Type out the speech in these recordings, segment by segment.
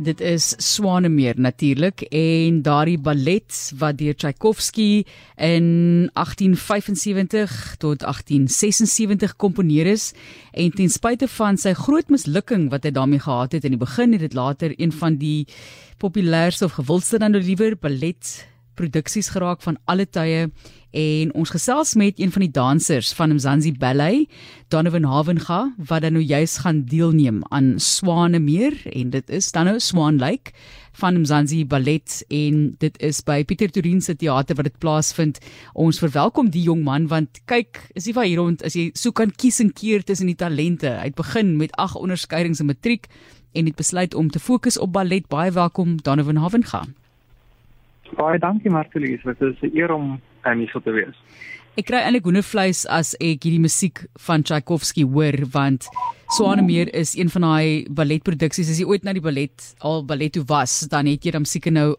Dit is Swanemeer natuurlik en daardie ballet wat deur Tchaikovsky in 1875 tot 1876 komponeer is en ten spyte van sy groot mislukking wat hy daarmee gehad het in die begin het dit later een van die populairste of gewildste dan nou liewer ballet produksies geraak van alle tye en ons gesels met een van die dansers van Mzansi Ballet, Donovan Havenga, wat dan nou juis gaan deelneem aan Swanemeer en dit is dan nou Swan Lake van Mzansi Ballet en dit is by Pieter Torin se teater wat dit plaasvind. Ons verwelkom die jong man want kyk, is hy van hier rond as jy so kan kies en keer tussen die talente. Hy het begin met 8 onderskeidings in matriek en het besluit om te fokus op ballet. Baie welkom Donovan Havenga. Baie dankie Martelies, dit is 'n eer om aan hier te wees. Ek kry eintlik hoendervleis as ek hierdie musiek van Tchaikovsky hoor want Swanemeer is een van daai balletproduksies. As jy ooit na die ballet al ballet toe was, dan het jy dan seker nou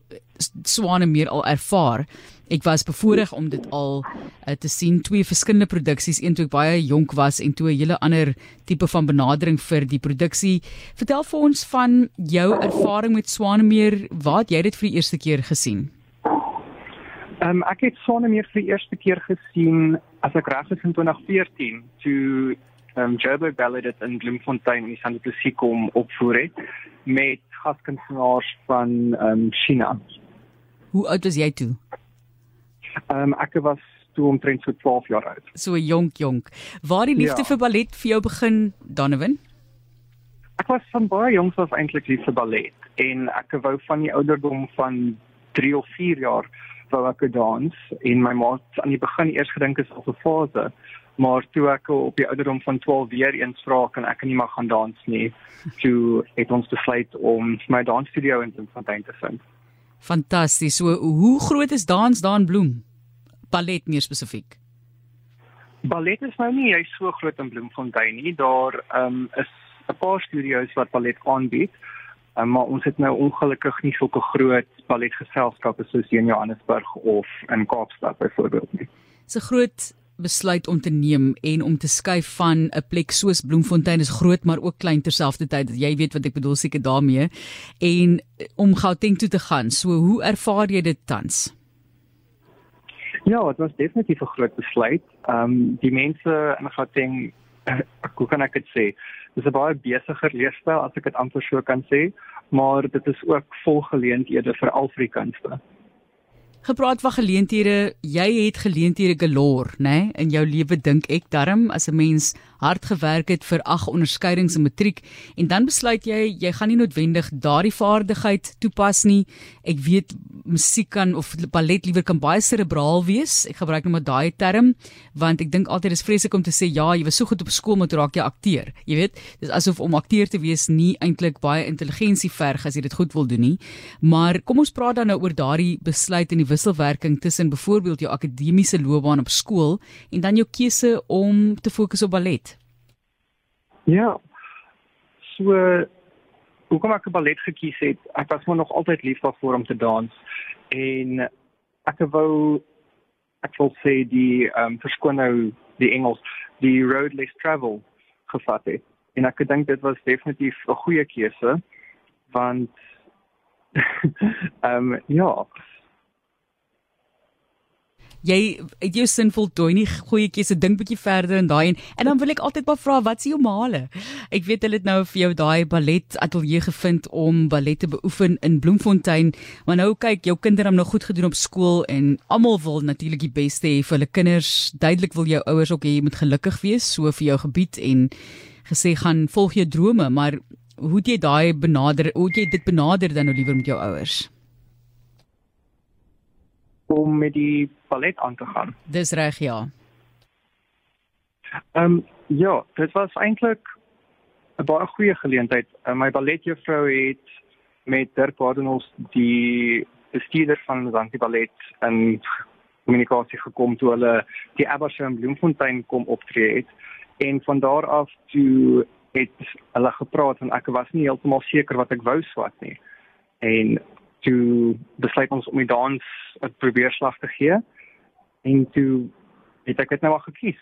Swanemeer al ervaar. Ek was bevoorreg om dit al uh, te sien twee verskillende produksies, een toe ek baie jonk was en toe 'n hele ander tipe van benadering vir die produksie. Vertel vir ons van jou ervaring met Swanemeer. Waar het jy dit vir die eerste keer gesien? Ehm um, ek het Sonnemeer vir die eerste keer gesien as ek reg is in 2014 toe ehm um, Joburg Ballet dit in Bloemfontein in die Santosie kom opvoer het met gaskunstenaars van ehm um, China. Hoe oud was jy toe? Ehm um, ek was toe omtrent so 12 jaar oud. So jonk jonk. Waar die liefde ja. vir ballet vir jou begin, Donovan? Ek was van baie jonk af eintlik lief vir ballet en ek wou van die ouderdom van 3 of 4 jaar wou ek dans en my ma het aan die begin eers gedink is al 'n fase maar toe ek op die ouderdom van 12 weer eens vra kan ek nie maar gaan dans nie? Toe het ons besluit om my dansstudio in Bloemfontein te vind. Fantasties. So hoe groot is dans daar in Bloem? Ballet meer spesifiek. Ballet is nou nie hy so groot in Bloemfontein nie. Daar um, is 'n paar studio's wat ballet aanbied Um, maar ons het nou ongelukkig nie sulke groot balletgeselskappe soos in Johannesburg of in Kaapstad byvoorbeeld nie. Dis 'n groot besluit om te neem en om te skuif van 'n plek soos Bloemfontein is groot maar ook klein terselfdertyd. Jy weet wat ek bedoel seker daarmee en om Gauteng toe te gaan. So hoe ervaar jy dit tans? Ja, dit was definitief 'n groot besluit. Ehm um, die mense in Gauteng, hoe kan ek dit sê? dis 'n baie besigger leefstyl as ek dit amper so kan sê, maar dit is ook vol geleenthede vir Afrikaners. Gepraat van geleenthede, jy het geleenthede galore, né? Nee? In jou lewe dink ek darm as 'n mens hard gewerk het vir ag onderskeidings in matriek en dan besluit jy jy gaan nie noodwendig daardie vaardigheid toepas nie. Ek weet musiek kan of ballet liewer kan baie serebraal wees. Ek gebruik nou maar daai term want ek dink altyd is vreeslik om te sê ja, jy was so goed op skool maar toe raak jy akteur. Jy weet, dis asof om akteur te wees nie eintlik baie intelligensie verg as jy dit goed wil doen nie. Maar kom ons praat dan nou oor daardie besluit en die wisselwerking tussen byvoorbeeld jou akademiese loopbaan op skool en dan jou keuse om te fokus op ballet. Ja. So hoekom ek ballet gekies het, ek was maar nog altyd lief daarvoor om te dans en ek wou ek wil sê die ehm um, verskoon nou die Engels, die road less travel gevat het. En ek dink dit was definitief 'n goeie keuse want ehm um, ja, jy het jou sin voltooi nie goeie keuse dink bietjie verder in daai en en dan wil ek altyd maar vra wat is jou male ek weet hulle het nou vir jou daai ballet ateljee gevind om ballet te beoefen in Bloemfontein maar nou kyk jou kinders het nou goed gedoen op skool en almal wil natuurlik die beste hê vir hulle kinders. Duidelik wil jou ouers ook hê jy moet gelukkig wees so vir jou gebied en gesê gaan volg jou drome maar hoe het jy daai benader hoe het jy dit benader dan nou liewer met jou ouers om met die ballet aan te gaan. Dis reg, ja. Ehm um, ja, dit was eintlik 'n baie goeie geleentheid. Uh, my balletjuffrou het met Dirk Wardenhof die bestuurder van Zanti Ballet en kommunikasie gekom toe hulle die Abersham in Bloemfontein kom optree het en van daar af toe het hulle gepraat en ek was nie heeltemal seker wat ek wou swat nie. En toe besluit ons om die dans 'n probeerslag te gee en toe het ek dit nou al gekies.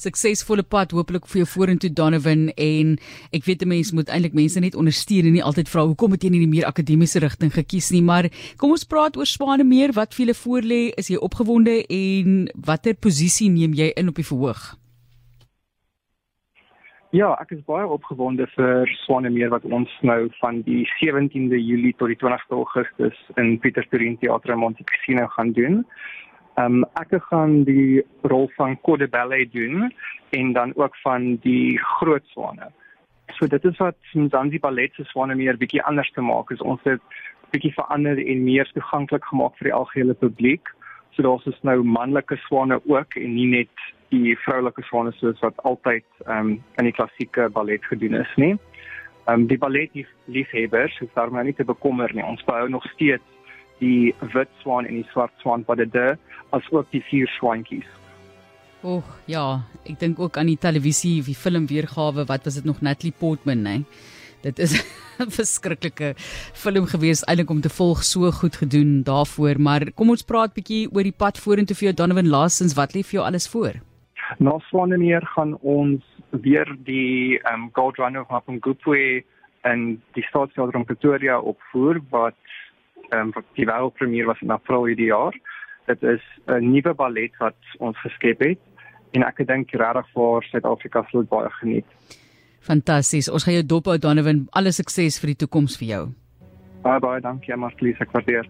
suksesvolle pad hopelik vir jou vorentoe Donovan en ek weet 'n mens moet eintlik mense net ondersteun en nie altyd vra hoekom het jy nie die meer akademiese rigting gekies nie? Maar kom ons praat oor Swane meer. Wat vir julle voorlê is jy opgewonde en watter posisie neem jy in op die verhoog Ja, ek is baie opgewonde vir Swanemeer wat ons nou van die 17de Julie tot die 20ste Augustus in Pietersburg Theater in Monte Cassino gaan doen. Ehm um, ek gaan die rol van Code Ballet doen en dan ook van die groot swane. So dit is wat Mzansi Ballet se Swanemeer bietjie anders te maak is ons het bietjie verander en meer toeganklik gemaak vir die algehele publiek. So daar's dus nou manlike swane ook en nie net die vroulike swane soos wat altyd ehm um, in die klassieke ballet gedoen is nie. Ehm um, die ballet liefhebbers is daar maar nie te bekommer nie. Ons behou nog steeds die wit swaan en die swart swaan by die as ook die vier swaantjies. Oeg, ja, ek dink ook aan die televisie, die film weergawe, wat was dit nog Natalie Portman, hè? Dit is 'n verskriklike film gewees eintlik om te volg so goed gedoen daarvoor, maar kom ons praat bietjie oor die pad vorentoe vir jou Donovan Lassens, wat lê vir jou alles voor? Na Swanemeer gaan ons weer die um, Gold Runner van Mapungubwe en die Staatsteater in Pretoria opvoer wat um, die wêreldpremier was in April hierdie jaar. Dit is 'n nuwe ballet wat ons geskep het en ek dink regtig vir Suid-Afrika sal dit baie geniet. Fantasties. Ons gaan jou dop hou Donovan. Alle sukses vir die toekoms vir jou. Baie baie dankie, Marlies. Ek waardeer